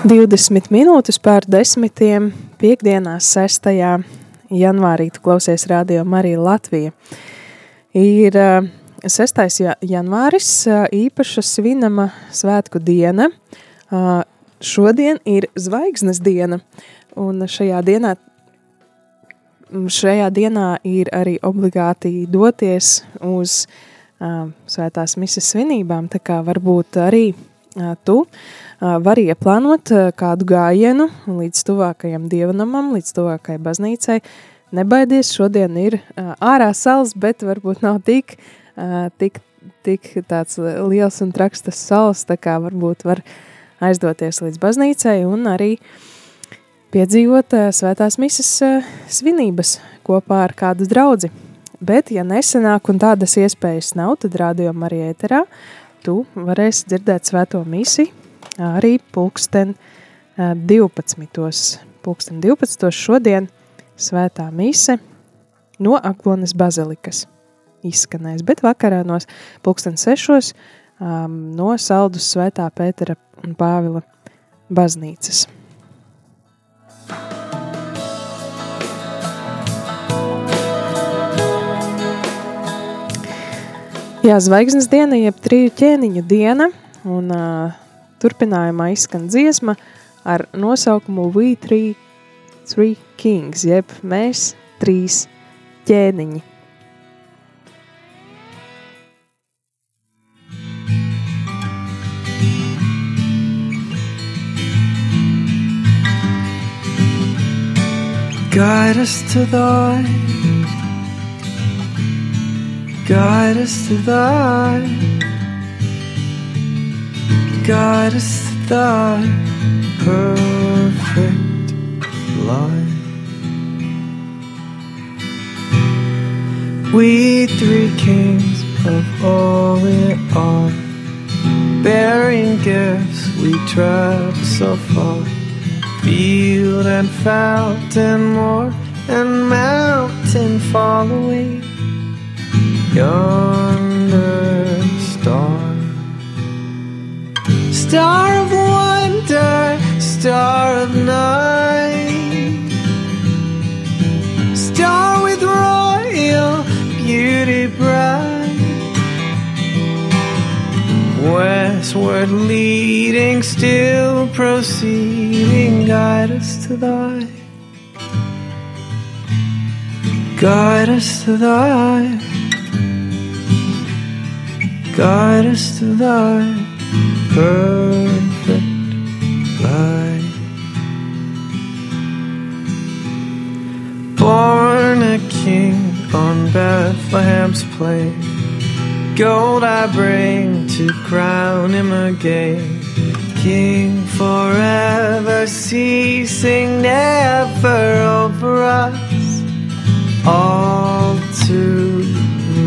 20 minūtes pār desmitiem piekdienās 6. janvārī tu klausies radio Marija Latvija. Ir 6. janvāris īpaša svinama svētku diena. Šodien ir zvaigznes diena, un šajā dienā, šajā dienā ir arī obligāti doties uz svētās misas svinībām, tā kā varbūt arī tu var ieplānot kādu gājienu līdz tuvākajam dievnamam, līdz tuvākajai baznīcai. Nebaidies, šodien ir ārā sals, bet varbūt nav tik, tik, tik tāds liels un traks tas sals, tā kā varbūt var aizdoties līdz baznīcai un arī piedzīvot svētās misas svinības kopā ar kādu draudzi. Bet, ja nesenāk un tādas iespējas nav, tad rādījumā arī ēterā tu varēsi dzirdēt svēto misiju arī pulksten 12. Pulksten 12. šodien svētā mise no Aklonas bazilikas izskanēs, bet vakarā no pulksten 6. Um, no Saldus svētā Pētera un Pāvila baznīcas. Jā, zvaigznes diena, jeb triju ķēniņu diena, un uh, turpinājumā izskan dziesma ar nosaukumu We Three, three Kings, jeb mēs trīs ķēniņi. Guide us to thy Guide us to thy, to thy perfect light. We three kings of all it are, bearing gifts we travel so far, field and fountain, moor and mountain following yonder Star of wonder, star of night, star with royal beauty bright. Westward leading, still proceeding, guide us to thy. Guide us to thy guide us to thy perfect light. Born a king on Bethlehem's plain, gold I bring to crown him again. King forever, ceasing never over us, all to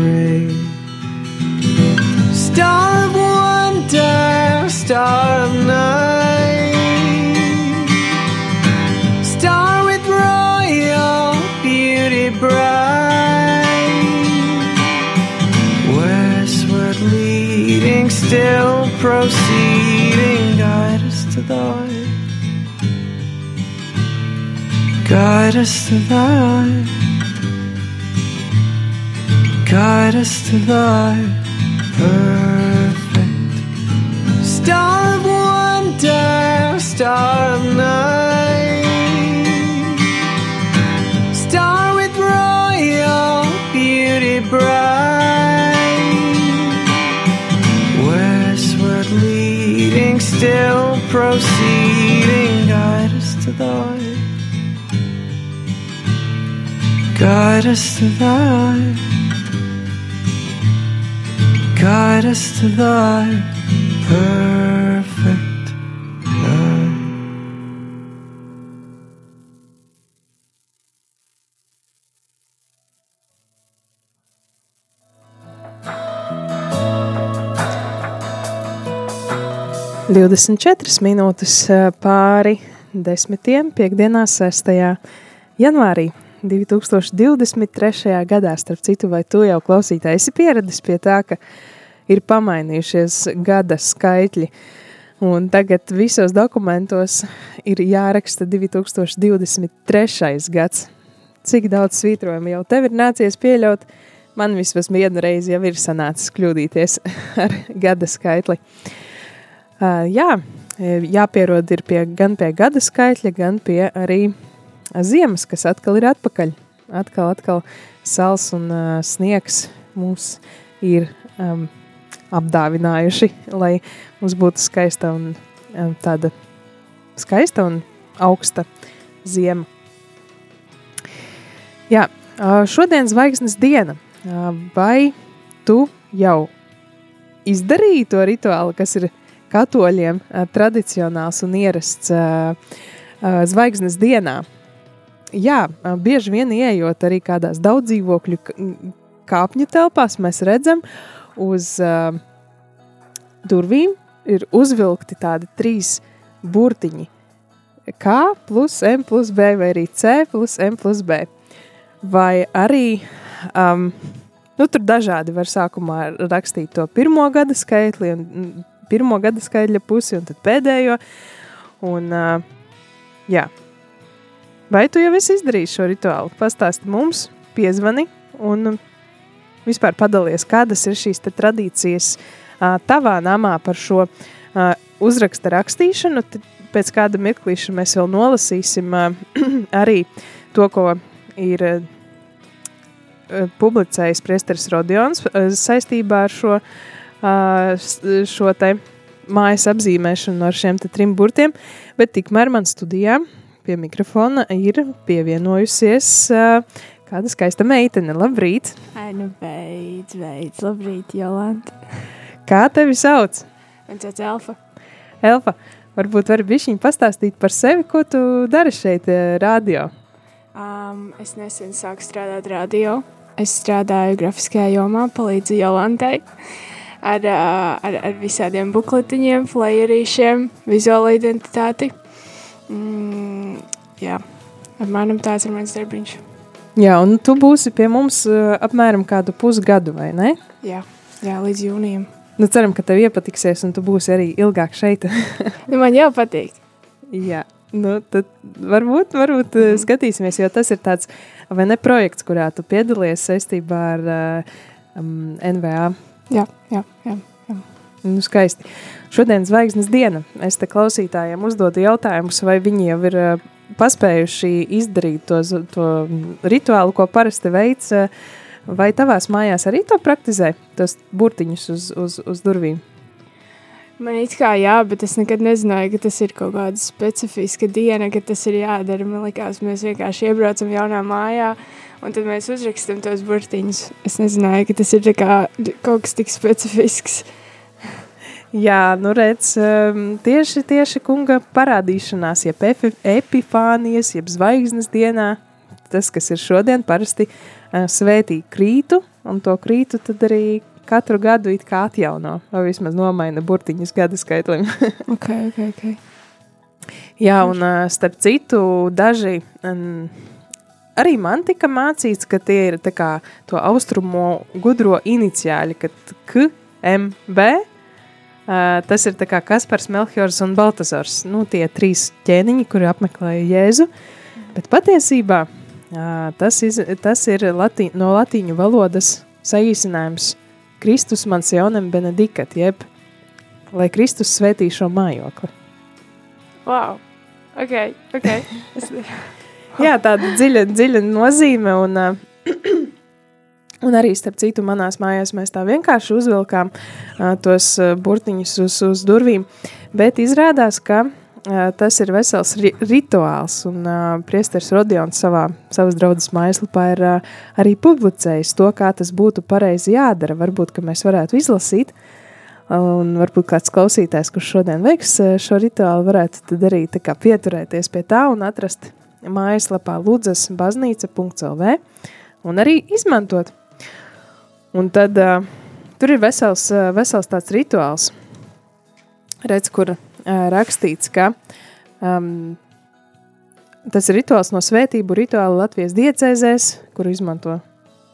reign. Star of wonder, star of night, star with royal beauty bright, westward leading, still proceeding, guide us to thy, guide us to thy, guide us to thy perfect. Star of wonder, star of night, star with royal beauty bright, westward leading, still proceeding, guide us to thy. Guide us to thy guide us to thy perfect 24 minūtes eh, pāri desmitiem, piekdienā 6. janvārī 2023. gadā. Starp citu, vai tu jau klausītāji esi pieradis pie tā, ka ir pamainījušies gada skaitļi, un tagad visos dokumentos ir jāraksta 2023. gads. Cik daudz svītrojumu jau tev ir nācies pieļaut? Man vismaz vienu reizi jau ir sanācis kļūdīties ar gada skaitli. Uh, jā, jāpierod ir pie, gan pie gada skaitļa, gan pie arī ziemas, kas atkal ir atpakaļ. Atkal, atkal sals un uh, sniegs mums ir um, apdāvinājuši, lai mums būtu skaista un um, tāda skaista un augsta ziema. Jā, šodien zvaigznes diena. Vai tu jau izdarīji to rituālu, kas ir katoļiem tradicionāls un ierasts zvaigznes dienā? Jā, bieži vien ieejot arī kādās daudz dzīvokļu kāpņu telpās, mēs redzam uz durvīm ir uzvilkti tādi trīs burtiņi. K plus M plus B vai arī C plus M plus B. Vai arī, um, nu tur dažādi var sākumā rakstīt to pirmo gada skaitli un pirmo gada skaitļa pusi un tad pēdējo. Un, uh, jā. Vai tu jau esi izdarījis šo rituālu? Pastāsti mums, piezvani un vispār padalies, kādas ir šīs tradīcijas uh, tavā namā par šo uh, uzraksta rakstīšanu. Tad pēc kāda mirklīša mēs vēl nolasīsim uh, arī to, ko ir uh, publicējis Priesteris Rodions uh, saistībā ar šo, uh, šo te mājas apzīmēšanu ar šiem trim burtiem, bet tikmēr man studijā pie mikrofona ir pievienojusies uh, Kāda skaista meitene, labrīt! Ai, nu beidz, beidz, labrīt, Jolanta. Kā tevi sauc? Man sauc Elfa. Elfa, varbūt vari bišķiņ pastāstīt par sevi, ko tu dari šeit radio? Um, es nesen sāku strādāt radio. Es strādāju grafiskajā jomā, palīdzu Jolantai ar, ar, ar visādiem bukletiņiem, flyerīšiem, vizuālo identitāti. Mm, jā, apmēram tāds ir mans darbiņš. Jā, un tu būsi pie mums apmēram kādu pusgadu, vai ne? Jā, jā līdz jūnijam. Nu, ceram, ka tev iepatiksies, un tu būsi arī ilgāk šeit. nu, man jau patīk. Jā, nu, tad varbūt, varbūt mm. skatīsimies, jo tas ir tāds, vai ne, projekts, kurā tu piedalies saistībā ar um, NVA. Jā, jā, jā. jā. Nu, skaisti. Šodien zvaigznes diena. Es te klausītājiem uzdodu jautājumus, vai viņi jau ir uh, paspējuši izdarīt to, to rituālu, ko parasti veids, vai tavās mājās arī to praktizē, tos burtiņus uz, uz, uz durvīm? Man it kā jā, bet es nekad nezināju, ka tas ir kaut kāda specifiska diena, ka tas ir jādara. Man liekas, mēs vienkārši iebraucam jaunā mājā, un tad mēs uzrakstam tos burtiņus. Es nezināju, ka tas ir kā, kaut kas tik specifisks. Jā, nu redz, ehm, tieši, tieši kunga parādīšanās, jeb epifānijas, jeb zvaigznes dienā, tas, kas ir šodien, parasti uh, svētī krītu, un to krītu tad arī katru gadu it kā atjauno, vai vismaz nomaina burtiņus gada skaitlim. ok, ok, ok. Jā, un uh, starp citu, daži, arī man tika mācīts, ka tie ir kā to austrumo gudro iniciāļi, kad K, M, B, Uh, tas ir kā Kaspars, Melchiors un Baltasars. Nu, tie trīs ķēniņi, kuri apmeklēja Jēzu. Bet patiesībā uh, tas, iz, tas ir latī, no latīņu valodas saīsinājums Kristus mansionem benedikat, jeb lai Kristus svētī šo mājokli. Wow! Ok, ok. Jā, tāda dziļa, dziļa nozīme un uh, Un arī, starp citu, manās mājās mēs tā vienkārši uzvilkām uh, tos uh, burtiņus uz, uz durvīm, bet izrādās, ka uh, tas ir vesels ri rituāls, un uh, priesteris Rodions savā, savas draudzes mājaslapā ir uh, arī publicējis to, kā tas būtu pareizi jādara. Varbūt, ka mēs varētu izlasīt, un varbūt kāds klausītājs, kurš šodien veiks šo rituālu, varētu arī pieturēties pie tā un atrast mājaslapā ludzas baznīca.lv un arī izmantot. Un tad uh, tur ir vesels, uh, vesels tāds rituāls, redz, kur uh, rakstīts, ka um, tas ir rituāls no svētību rituāla Latvijas diecēzēs, kuru izmanto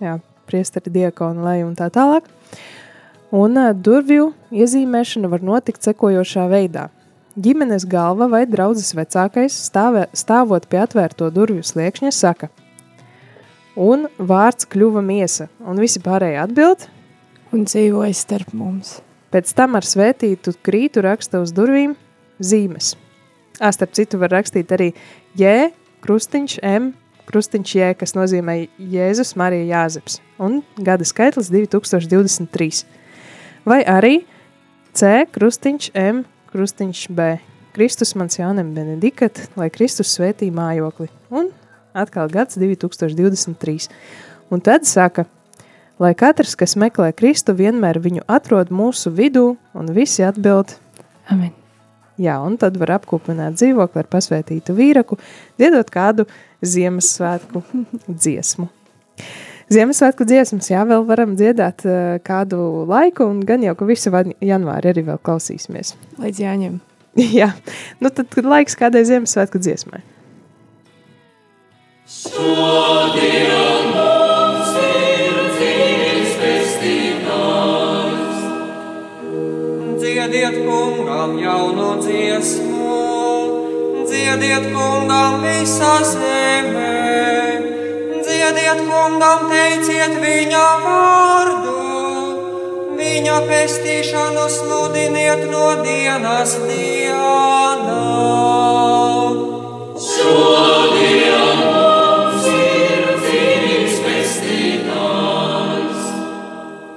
jā, priesteri, diakoni, lai un tā tālāk. Un uh, durvju iezīmēšana var notikt sekojošā veidā. Ģimenes galva vai draudzes vecākais stāvē, stāvot pie atvērto durvju sliekšņa saka, un vārds kļuva miesa, un visi pārējie atbild, Un dzīvoja starp mums. pēc tam ar svētītu krītu raksta uz durvīm zīmes. Ā, starp citu var rakstīt arī J, krustiņš, M, krustiņš J, kas nozīmē Jēzus Marija Jāzeps, un gada skaitlis 2023. Vai arī C, krustiņš, M, krustiņš B. Kristus mans jaunem benedikat, lai Kristus svētī mājokli. Un atkal gads 2023. Un tad saka, lai katrs, kas meklē Kristu, vienmēr viņu atrod mūsu vidū, un visi atbild, Amen. jā, un tad var apkopināt dzīvokli ar pasvētītu vīraku, dziedot kādu Ziemassvētku dziesmu. Ziemassvētku dziesmas, jā, vēl varam dziedāt uh, kādu laiku, un gan jau, ka visu janvāri arī vēl klausīsimies. Līdz jāņem. jā, nu tad kad laiks kādai Ziemassvētku dziesmai. Dziediet kungam jaunu dziesmu, dziediet kungam visā zemē, dziediet kungam, teiciet viņa vārdu, viņa pestīšanu sludiniet no dienas dienā.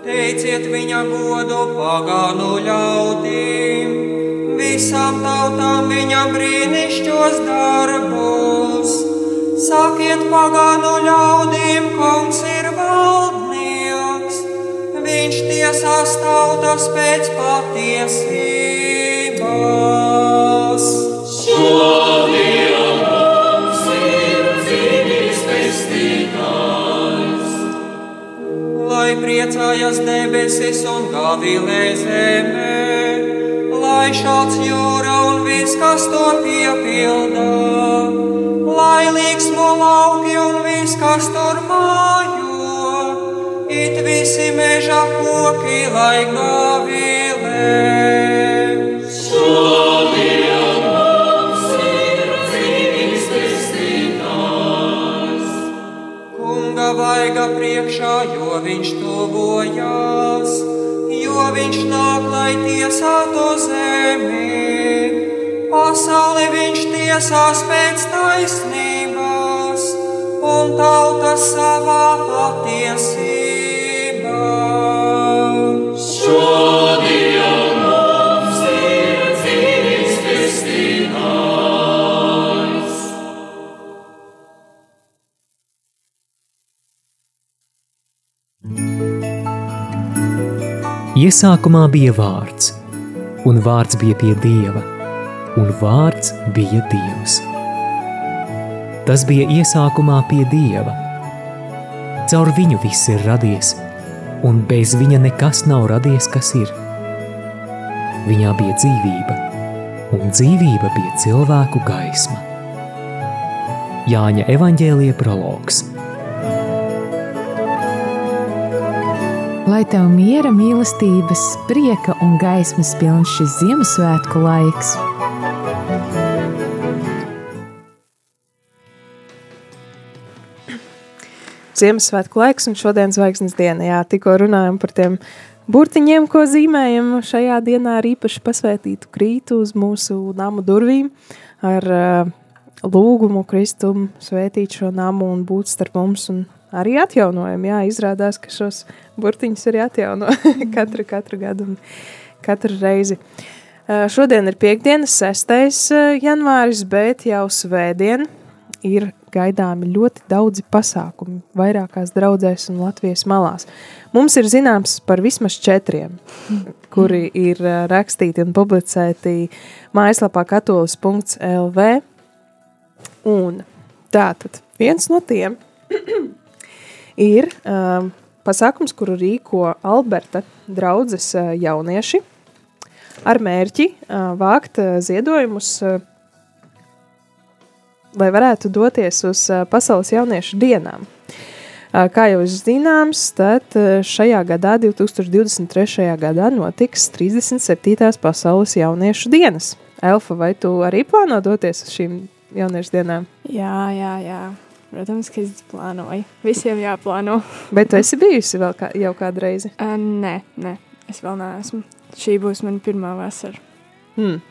Teiciet viņa godu pagānu ļaudīm, visām tautām viņa brīnišķos darbus. Sakiet pagānu ļaudīm, kungs ir valdnieks, viņš tiesās tautas pēc patiesības. lai priecājas debesis un gavilē zemē, lai šāds jūra un viss, kas to piepildā, lai līksmo lauki un viss, kas tur mājo, it visi meža koki, lai gavilē. Kunga vaiga priekšā, jo viņš tuvojās, jo viņš nāk, lai tiesātu zemi. Pasauli viņš tiesās pēc taisnības, un tautas savā patiesībā. Iesākumā bija vārds, un vārds bija pie dieva, un vārds bija dievs. Tas bija iesākumā pie dieva. Caur viņu viss ir radies, un bez viņa nekas nav radies, kas ir. Viņā bija dzīvība, un dzīvība bija cilvēku gaisma. Jāņa evaņģēlīja prologs. Lai tev miera, mīlestības, prieka un gaismas pilns šis Ziemassvētku laiks. Ziemassvētku laiks un šodien zvaigznes diena. Jā, tikko runājam par tiem burtiņiem, ko zīmējam šajā dienā ar īpaši pasvētītu krītu uz mūsu namu durvīm ar uh, lūgumu Kristumu svētīt šo namu un būt starp mums un arī atjaunojam. Jā, izrādās, ka šos burtiņus arī atjauno katru, katru gadu un katru reizi. Uh, šodien ir piekdienas 6. janvāris, bet jau svētdien ir gaidāmi ļoti daudzi pasākumi vairākās draudzēs un Latvijas malās. Mums ir zināms par vismaz četriem, kuri ir uh, rakstīti un publicēti mājaslapā katolis.lv. Un tātad viens no tiem ir um, pasākums, kuru rīko Alberta draudzes uh, jaunieši ar mērķi uh, vākt uh, ziedojumus, uh, lai varētu doties uz pasaules jauniešu dienām. Kā jau zināms, tad šajā gadā, 2023. gadā, notiks 37. pasaules jauniešu dienas Elfa, vai tu arī plāno doties uz šīm jauniešu dienām? Jā, jā, jā. Protams, ka es plānoju. Visiem jāplāno. Bet tu esi bijusi vēl kā, jau kādu reizi? Uh, nē, nē, es vēl neesmu. Šī būs mana pirmā vasara. Hmm.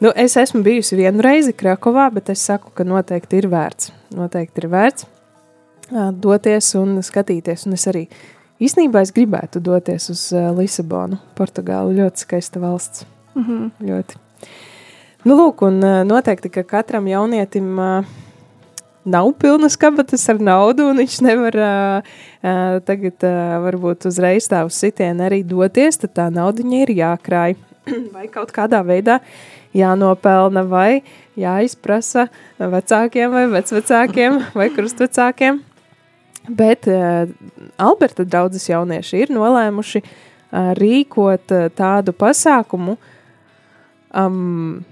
Nu, es esmu bijusi vienu reizi Krakovā, bet es saku, ka noteikti ir vērts. Noteikti ir vērts doties un skatīties. Un es arī īstenībā es gribētu doties uz Lisabonu, Portugālu. Ļoti skaista valsts. Mm -hmm. Ļoti. Nu, lūk, un noteikti, ka katram jaunietim uh, nav pilnas kabatas ar naudu, un viņš nevar uh, uh, tagad uh, varbūt uzreiz tā uz sitienu arī doties, tad tā naudiņa ir jākrāj vai kaut kādā veidā jānopelna vai jāizprasa vecākiem vai vecvecākiem vai krustvecākiem. Bet uh, Alberta draudzes jaunieši ir nolēmuši uh, rīkot uh, tādu pasākumu um,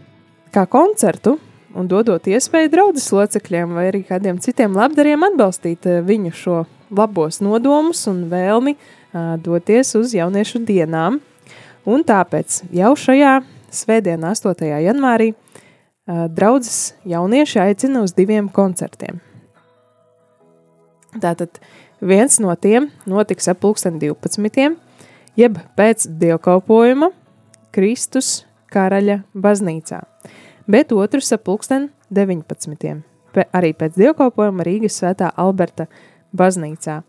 kā koncertu un dodot iespēju draudzes locekļiem vai arī kādiem citiem labdariem atbalstīt uh, viņu šo labos nodomus un vēlmi uh, doties uz jauniešu dienām. Un tāpēc jau šajā svētdienā, 8. janvārī, draudzes jaunieši aicina uz diviem koncertiem. Tātad viens no tiem notiks ap pulksten 12. jeb pēc dievkalpojuma Kristus karaļa baznīcā, bet otrs ap pulksten 19. Pe, arī pēc dievkalpojuma Rīgas svētā Alberta baznīcā.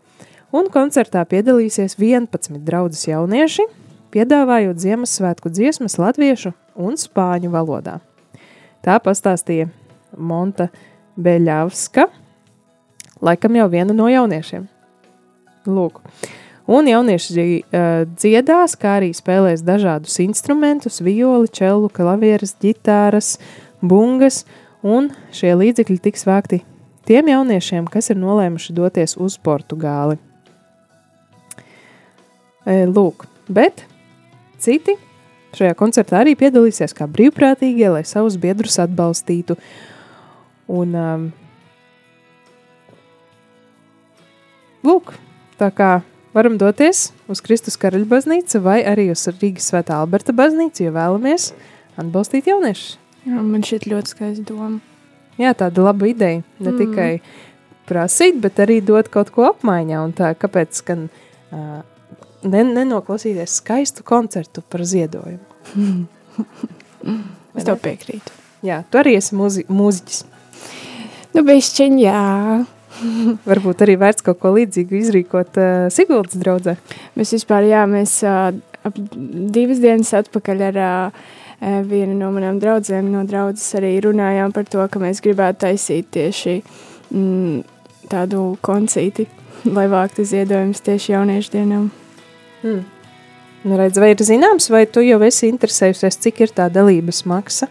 Un koncertā piedalīsies 11 draudzes jaunieši, piedāvājot Ziemassvētku dziesmas latviešu un spāņu valodā. Tā pastāstīja Monta Beļavska, laikam jau viena no jauniešiem. Lūk. Un jaunieši uh, dziedās, kā arī spēlēs dažādus instrumentus, violi, čelu, klavieres, ģitāras, bungas, un šie līdzekļi tiks vākti tiem jauniešiem, kas ir nolēmuši doties uz Portugāli. E, lūk, bet citi šajā koncertā arī piedalīsies kā brīvprātīgie, lai savus biedrus atbalstītu. Un um, Lūk, tā kā varam doties uz Kristus karaļa baznīcu vai arī uz Rīgas svētā Alberta baznīcu, ja vēlamies atbalstīt jauniešus. Jā, man šķiet ļoti skaista doma. Jā, tāda laba ideja. Ne mm. tikai prasīt, bet arī dot kaut ko apmaiņā. Un tā, kāpēc gan uh, ne, nenoklausīties skaistu koncertu par ziedojumu? es tev piekrītu. Jā, tu arī esi mūzi, mūziķis. Nu, bišķiņ, jā. Varbūt arī vērts kaut ko līdzīgu izrīkot uh, Siguldas draudzē. Mēs vispār, jā, mēs uh, ap divas dienas atpakaļ ar uh, vienu no manām draudzēm no draudzes arī runājām par to, ka mēs gribētu taisīt tieši mm, tādu koncīti, lai vāktu ziedojumus tieši jauniešu dienām. Hmm. Nu, redz, vai ir zināms, vai tu jau esi interesējusies, cik ir tā dalības maksa?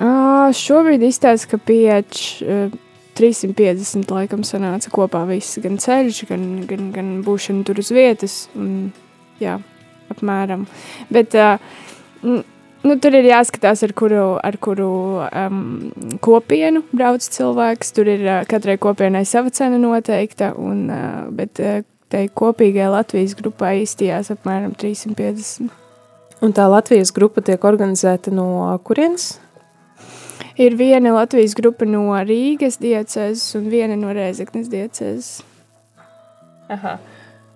Uh, šobrīd izstāsta, ka pieeč uh, 350 laikam sanāca kopā viss, gan ceļš, gan, gan, gan būšana tur uz vietas, un jā, apmēram. Bet, uh, nu, tur ir jāskatās, ar kuru, ar kuru um, kopienu brauc cilvēks, tur ir uh, katrai kopienai sava cena noteikta, un, uh, bet uh, tai kopīgai Latvijas grupai izstījās apmēram 350. Un tā Latvijas grupa tiek organizēta no kurienes? Ir viena Latvijas grupa no Rīgas diecēzes un viena no Rēzeknes diecēzes. Aha.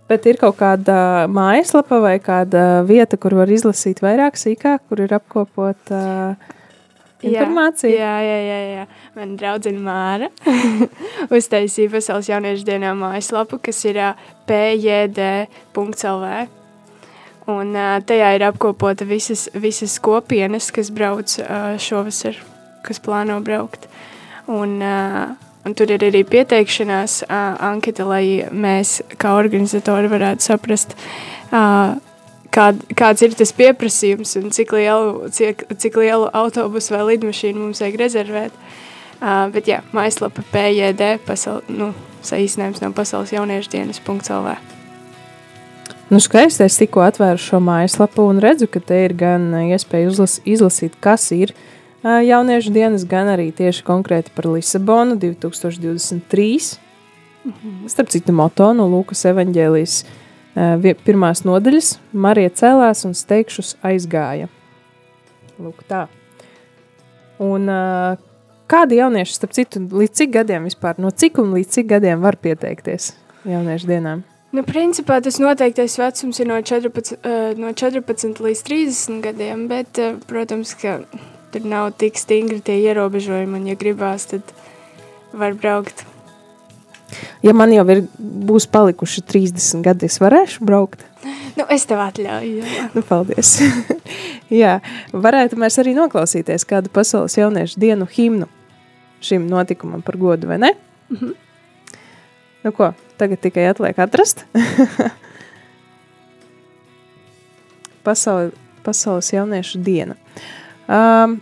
Bet ir kaut kāda mājaslapa vai kāda vieta, kur var izlasīt vairāk sīkāk, kur ir apkopota uh, informācija? Jā, jā, jā. jā. Man draudzene Māra uztaisīja Pasaules jauniešu dienā mājaslapu, kas ir pjd.lv. Un tajā ir apkopota visas, visas kopienas, kas brauc šovasar kas plāno braukt. Un, un tur ir arī pieteikšanās anketa, lai mēs kā organizatori varētu saprast, uh, kād, kāds ir tas pieprasījums un cik lielu, cik, cik lielu autobusu vai lidmašīnu mums vajag rezervēt. Uh, bet jā, mājaslapa PJD, pasaul, nu, saīsinājums no pasaules jauniešu dienas.lv. Nu, skaisti, es tikko atvēru šo mājaslapu un redzu, ka te ir gan iespēja uzlas, izlasīt, kas ir uh, jauniešu dienas, gan arī tieši konkrēti par Lisabonu 2023. Mm -hmm. Starp citu, moto no Lūkas evanģēlijas pirmās nodaļas - Marija cēlās un steigšus aizgāja. Lūk tā. Un uh, kādi jaunieši, starp citu, līdz cik gadiem vispār, no cik un līdz cik gadiem var pieteikties jauniešu dienām? Nu, principā tas noteiktais vecums ir no 14, uh, no 14 līdz 30 gadiem, bet, protams, ka tur nav tik stingri tie ierobežojumi, un ja gribās, tad var braukt. Ja man jau ir, būs palikuši 30 gadi, es varēšu braukt. Nu, es tev atļauju. Nu, paldies. jā, varētu mēs arī noklausīties kādu pasaules jauniešu dienu himnu šim notikumam par godu, vai ne? Mm -hmm. Nu ko, tagad tikai atliek atrast. Pasauli, pasaules jauniešu diena. Um,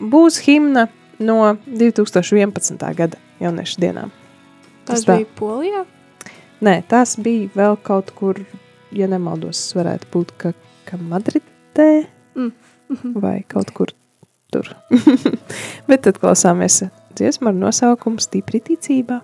būs himna no 2011. gada jauniešu dienām. Tas, tas bija Polijā? Nē, tas bija vēl kaut kur, ja nemaldos, varētu būt, ka, ka Madridē mm. vai kaut kur tur. Bet tad klausāmies dziesmu ar nosaukumu Stipri ticībā.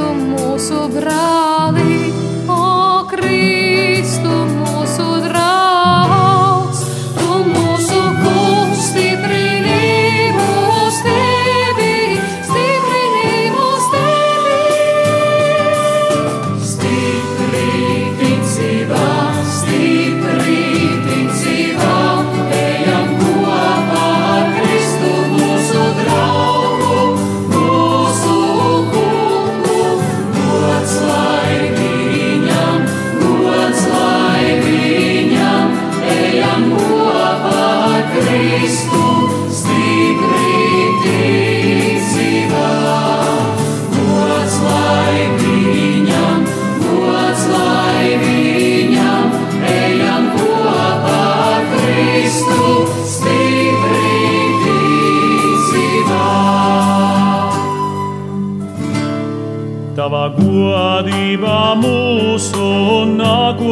do moço bravo.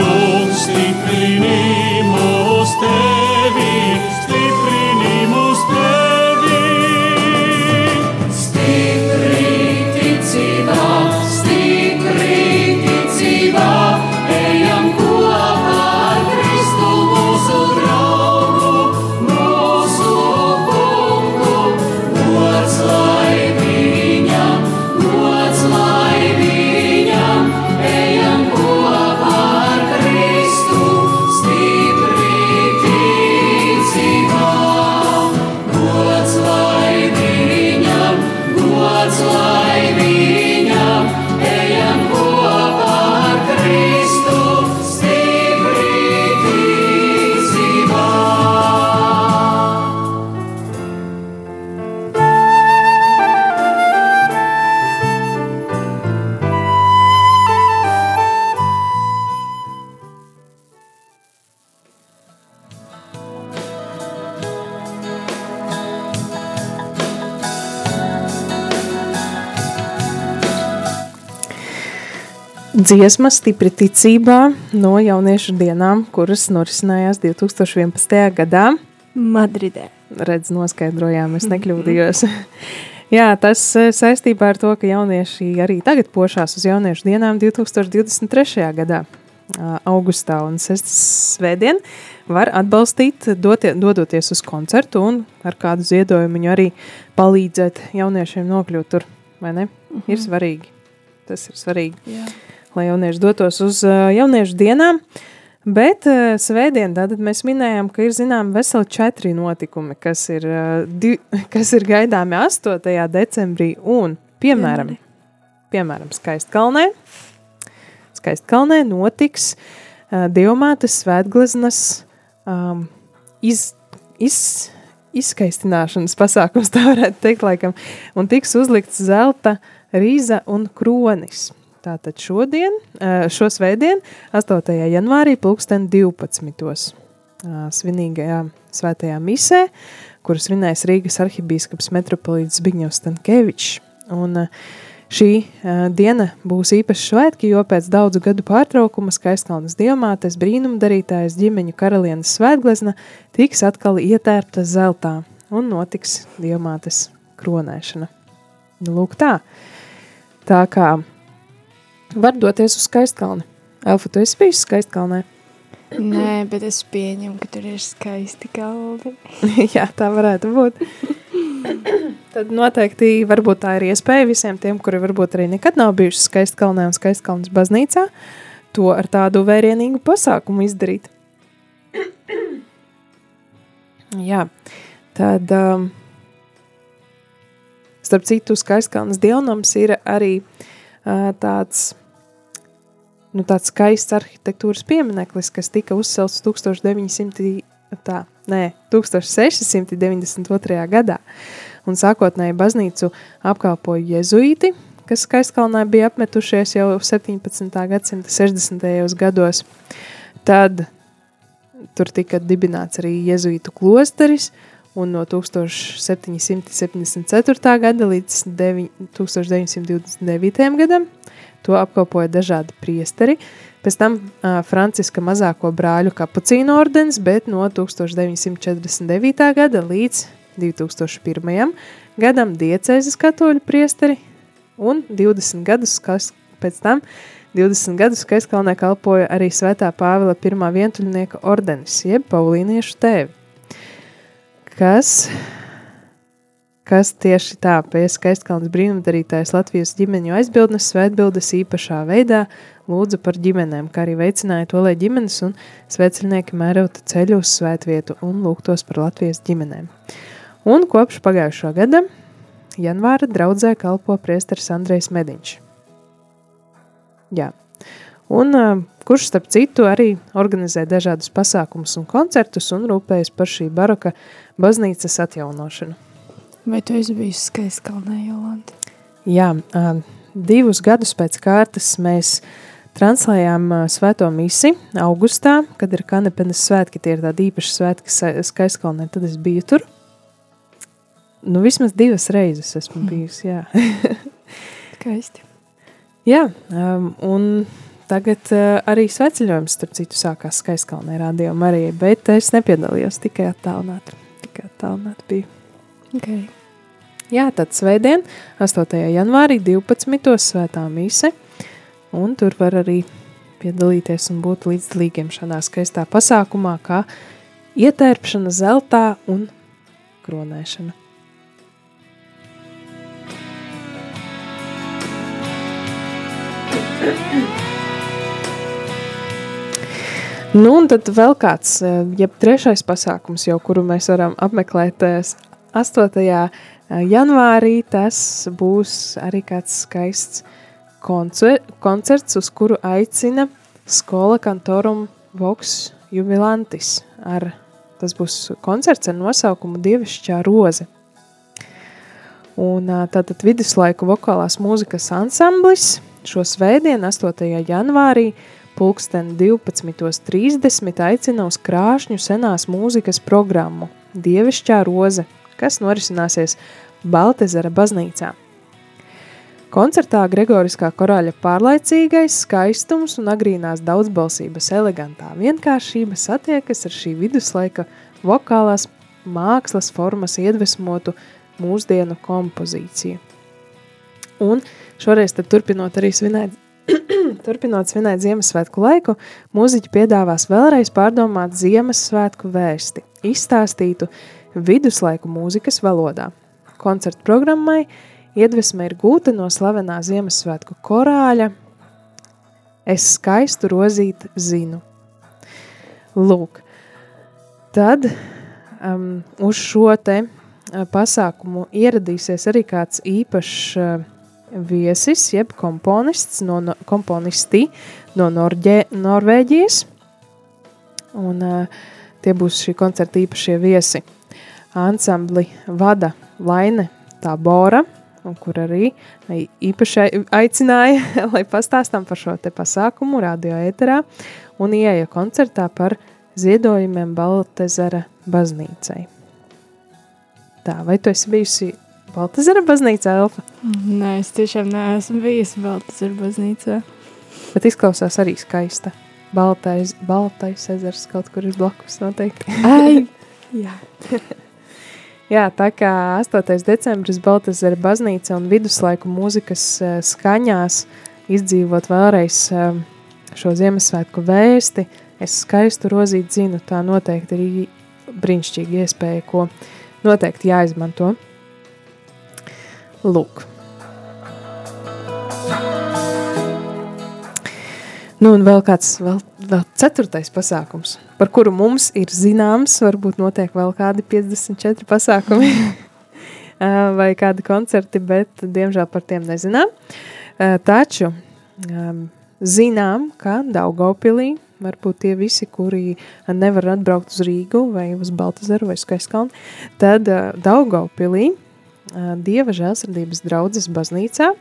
kungs stiprini dziesma stipri ticībā no jauniešu dienām, kuras norisinājās 2011. gadā. Madridē. Redz, noskaidrojām, es nekļūdījos. Jā, tas eh, saistībā ar to, ka jaunieši arī tagad pošās uz jauniešu dienām 2023. gadā, augustā un 6. svētdien, var atbalstīt, dotie, dodoties uz koncertu un ar kādu ziedojumu arī palīdzēt jauniešiem nokļūt tur, vai ne? -hmm. Ir svarīgi. Tas ir svarīgi. Jā lai jaunieši dotos uz jauniešu dienām. Bet svētdien tātad mēs minējām, ka ir zinām veseli četri notikumi, kas ir, di, kas ir gaidāmi 8. decembrī un, piemēram, piemēram Skaistkalnē. Skaistkalnē notiks uh, Dievmātes svētgleznas um, iz, iz, izskaistināšanas pasākums, tā varētu teikt, laikam, un tiks uzlikts zelta rīza un kronis. Tātad šodien, šo svētdien, 8. janvārī, pulksten 12. svinīgajā svētajā misē, kuras svinēs Rīgas arhibīskaps metropolīts Zbigņevs Stankēvičs. Un šī diena būs īpaši svētki, jo pēc daudzu gadu pārtraukuma Skaistkalnas diamātes brīnumdarītājas ģimeņu karalienes svētglezna tiks atkal ietērpta zeltā un notiks diamātes kronēšana. Nu, lūk tā. Tā kā var doties uz skaistkalni. Elfa, tu esi bijis skaistkalnē? Nē, bet es pieņemu, ka tur ir skaisti kalni. Jā, tā varētu būt. Tad noteikti varbūt tā ir iespēja visiem tiem, kuri varbūt arī nekad nav bijuši skaistkalnē un skaistkalnas baznīcā, to ar tādu vērienīgu pasākumu izdarīt. Jā, tad um, starp citu skaistkalnas dievnams ir arī uh, tāds nu, tāds skaists arhitektūras piemineklis, kas tika uzcelts 1900, tā, nē, 1692. gadā. Un sākotnēji baznīcu apkalpoja jezuīti, kas Skaistkalnā bija apmetušies jau 17. gadsimta 60. gados. Tad tur tika dibināts arī jezuītu klosteris, un no 1774. gada līdz 1929. gadam To apkopoja dažādi priesteri. Pēc tam uh, Franciska mazāko brāļu kapucīnu ordenis, bet no 1949. gada līdz 2001. gadam diecēzes katoļu priesteri un 20 gadus kas, pēc tam 20 gadus Skaiskalnē kalpoja arī Svētā Pāvila pirmā vientuļnieka ordenis, jeb Paulīniešu tēvi, kas kas tieši tā pēc skaistkalnas brīnumdarītājs Latvijas ģimeņu aizbildnes svētbildes īpašā veidā lūdza par ģimenēm, kā arī veicināja to, lai ģimenes un svētceļnieki mērotu ceļu uz svētvietu un lūgtos par Latvijas ģimenēm. Un kopš pagājušā gada janvāra draudzē kalpo priesteris Andrejs Mediņš. Jā. Un kurš starp citu arī organizē dažādus pasākumus un koncertus un rūpējas par šī baroka baznīcas atjaunošanu. Vai tu esi bijis Skaistkalnē, Jolanta? Jā, divus gadus pēc kārtas mēs translējām svēto misi augustā, kad ir kanepenes svētki, tie ir tādi īpaši svētki Skaistkalnē, tad es biju tur. Nu, vismaz divas reizes esmu bijusi, jā. Skaisti. jā, un tagad arī sveceļojums, starp citu, sākās Skaistkalnē radio Marijai, bet es nepiedalījos tikai attālināt, tikai attālināt biju. Okay. Jā, tad svētdien, 8. janvārī, 12. svētā mise, un tur var arī piedalīties un būt līdzdalīgiem šādā skaistā pasākumā, kā ietērpšana zeltā un kronēšana. Nu, un tad vēl kāds, jeb trešais pasākums, jau, kuru mēs varam apmeklēt 8. janvārī tas būs arī kāds skaists koncer koncerts, uz kuru aicina Skola Kantorum Vox Jubilantis. Ar, tas būs koncerts ar nosaukumu Dievišķā roze. Un tātad viduslaiku vokālās mūzikas ansamblis šo svētdienu, 8. janvārī, pulksten 12.30 aicina uz krāšņu senās mūzikas programmu Dievišķā roze – kas norisināsies Baltezera baznīcā. Koncertā Gregoriskā korāļa pārlaicīgais skaistums un agrīnās daudzbalsības elegantā vienkāršība satiekas ar šī viduslaika vokālās mākslas formas iedvesmotu mūsdienu kompozīciju. Un šoreiz turpinot arī svinēt, turpinot svinēt Ziemassvētku laiku, mūziķi piedāvās vēlreiz pārdomāt Ziemassvētku vēsti, izstāstītu viduslaiku mūzikas valodā. Koncertu programmai – Iedvesma ir gūta no slavenā Ziemassvētku korāļa Es skaistu rozīt zinu. Lūk, tad um, uz šo te uh, pasākumu ieradīsies arī kāds īpašs uh, viesis, jeb komponists no, no, komponisti no Norģē, Norvēģijas. Un uh, tie būs šī koncerta īpašie viesi. Ansambli vada Laine Tabora – un kur arī īpaši aicināja, lai pastāstām par šo te pasākumu radio ēterā un ieeja koncertā par ziedojumiem Baltezera baznīcai. Tā, vai tu esi bijusi Baltezera baznīcā, Elfa? Nē, es tiešām neesmu bijusi Baltezera baznīcā. Bet izklausās arī skaista. Baltais, baltais ezers kaut kur ir blakus noteikti. Ai, jā. Jā, tā kā 8. decembris Baltazara baznīca un viduslaiku mūzikas uh, skaņās izdzīvot vēlreiz uh, šo Ziemassvētku vēsti, es skaistu rozīt zinu, tā noteikti ir brīnišķīga iespēja, ko noteikti jāizmanto. Lūk. Nu, un vēl kāds, vēl, vēl ceturtais pasākums, par kuru mums ir zināms, varbūt notiek vēl kādi 54 pasākumi vai kādi koncerti, bet diemžēl par tiem nezinām. Taču zinām, ka Daugavpilī varbūt tie visi, kuri nevar atbraukt uz Rīgu vai uz Baltazaru vai Skaiskalnu, tad Daugavpilī Dieva žēlsirdības draudzes baznīcā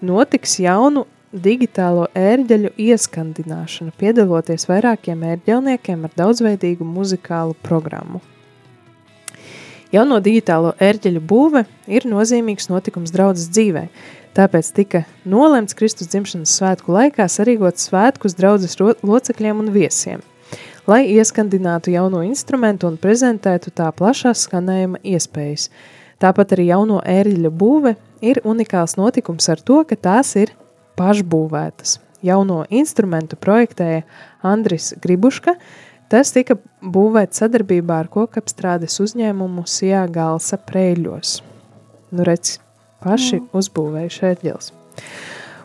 notiks jaunu digitālo ērģeļu ieskandināšanu, piedaloties vairākiem ērģelniekiem ar daudzveidīgu muzikālu programmu. Jauno digitālo ērģeļu būve ir nozīmīgs notikums draudzes dzīvē, tāpēc tika nolemts Kristus dzimšanas svētku laikā sarīgot svētkus draudzes locekļiem un viesiem, lai ieskandinātu jauno instrumentu un prezentētu tā plašās skanējuma iespējas. Tāpat arī jauno ērģeļu būve ir unikāls notikums ar to, ka tās ir pašbūvētas. Jauno instrumentu projektēja Andris Gribuška, tas tika būvēts sadarbībā ar kokapstrādes uzņēmumu Sijā Galsa Prēļos. Nu redz, paši mm. uzbūvējuši ērģeles.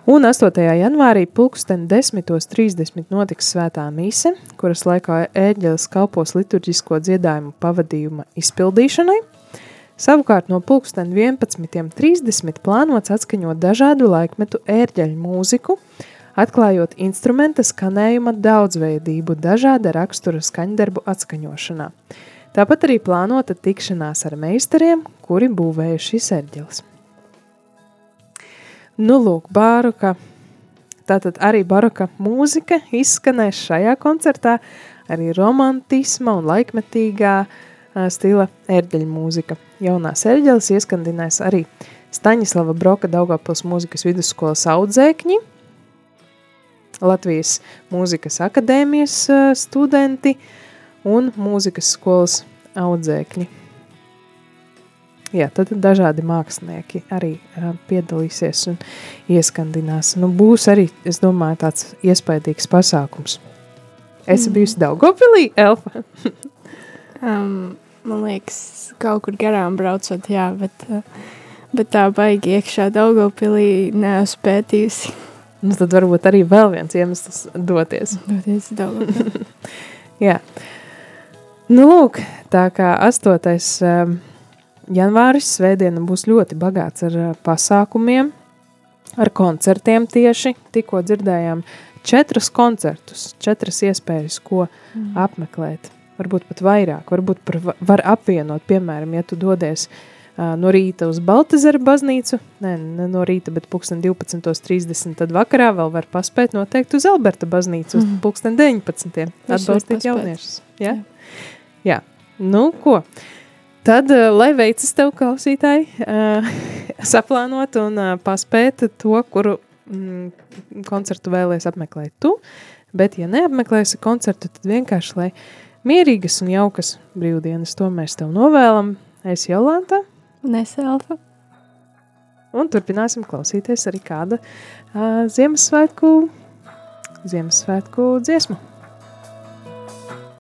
Un 8. janvārī pulksten 10.30 notiks svētā mise, kuras laikā ēģeles kalpos liturģisko dziedājumu pavadījuma izpildīšanai – Savukārt no pulksten 11.30 plānots atskaņot dažādu laikmetu ērģeļu mūziku, atklājot instrumenta skanējuma daudzveidību dažāda rakstura skaņdarbu atskaņošanā. Tāpat arī plānota tikšanās ar meistariem, kuri būvēja šis ērģelis. Nu lūk, baroka, tātad arī baroka mūzika izskanēs šajā koncertā, arī romantisma un laikmetīgā uh, stila ērģeļu mūzika. Jaunās ērģeles ieskandinās arī Staņislava Broka Daugavpils mūzikas vidusskolas audzēkņi, Latvijas mūzikas akadēmijas studenti un mūzikas skolas audzēkņi. Jā, tad dažādi mākslinieki arī uh, piedalīsies un ieskandinās. Nu, būs arī, es domāju, tāds iespaidīgs pasākums. Esi mm. bijusi Daugavpilī, Elfa? um, man liekas, kaut kur garām braucot, jā, bet, eh, bet tā baigi iekšā Daugavpilī neesmu pētījusi. Nu, tad varbūt arī vēl viens iemesls doties. Doties Daugavpilī. jā. Nu, lūk, tā kā 8. Um, janvāris svētdiena būs ļoti bagāts ar uh, pasākumiem, ar koncertiem tieši. Tikko dzirdējām četrus koncertus, četras iespējas, ko mm. apmeklēt varbūt pat vairāk, varbūt par, var apvienot, piemēram, ja tu dodies uh, no rīta uz Baltazara baznīcu, ne, ne no rīta, bet pulksten 12.30, tad vakarā vēl var paspēt noteikti uz Alberta baznīcu, uz mm. pulksten 19. atbalstīt jauniešus. Ja? Jā. jā, nu ko, tad, uh, lai veicas tev klausītāji, uh, saplānot un uh, paspēt to, kuru mm, koncertu vēlēs apmeklēt tu. Bet, ja neapmeklēsi koncertu, tad vienkārši, lai mierīgas un jaukas brīvdienas, to mēs tev novēlam. Es Jolanta. Neselfa. Un turpināsim klausīties arī kāda uh, Ziemassvētku, Ziemassvētku dziesmu.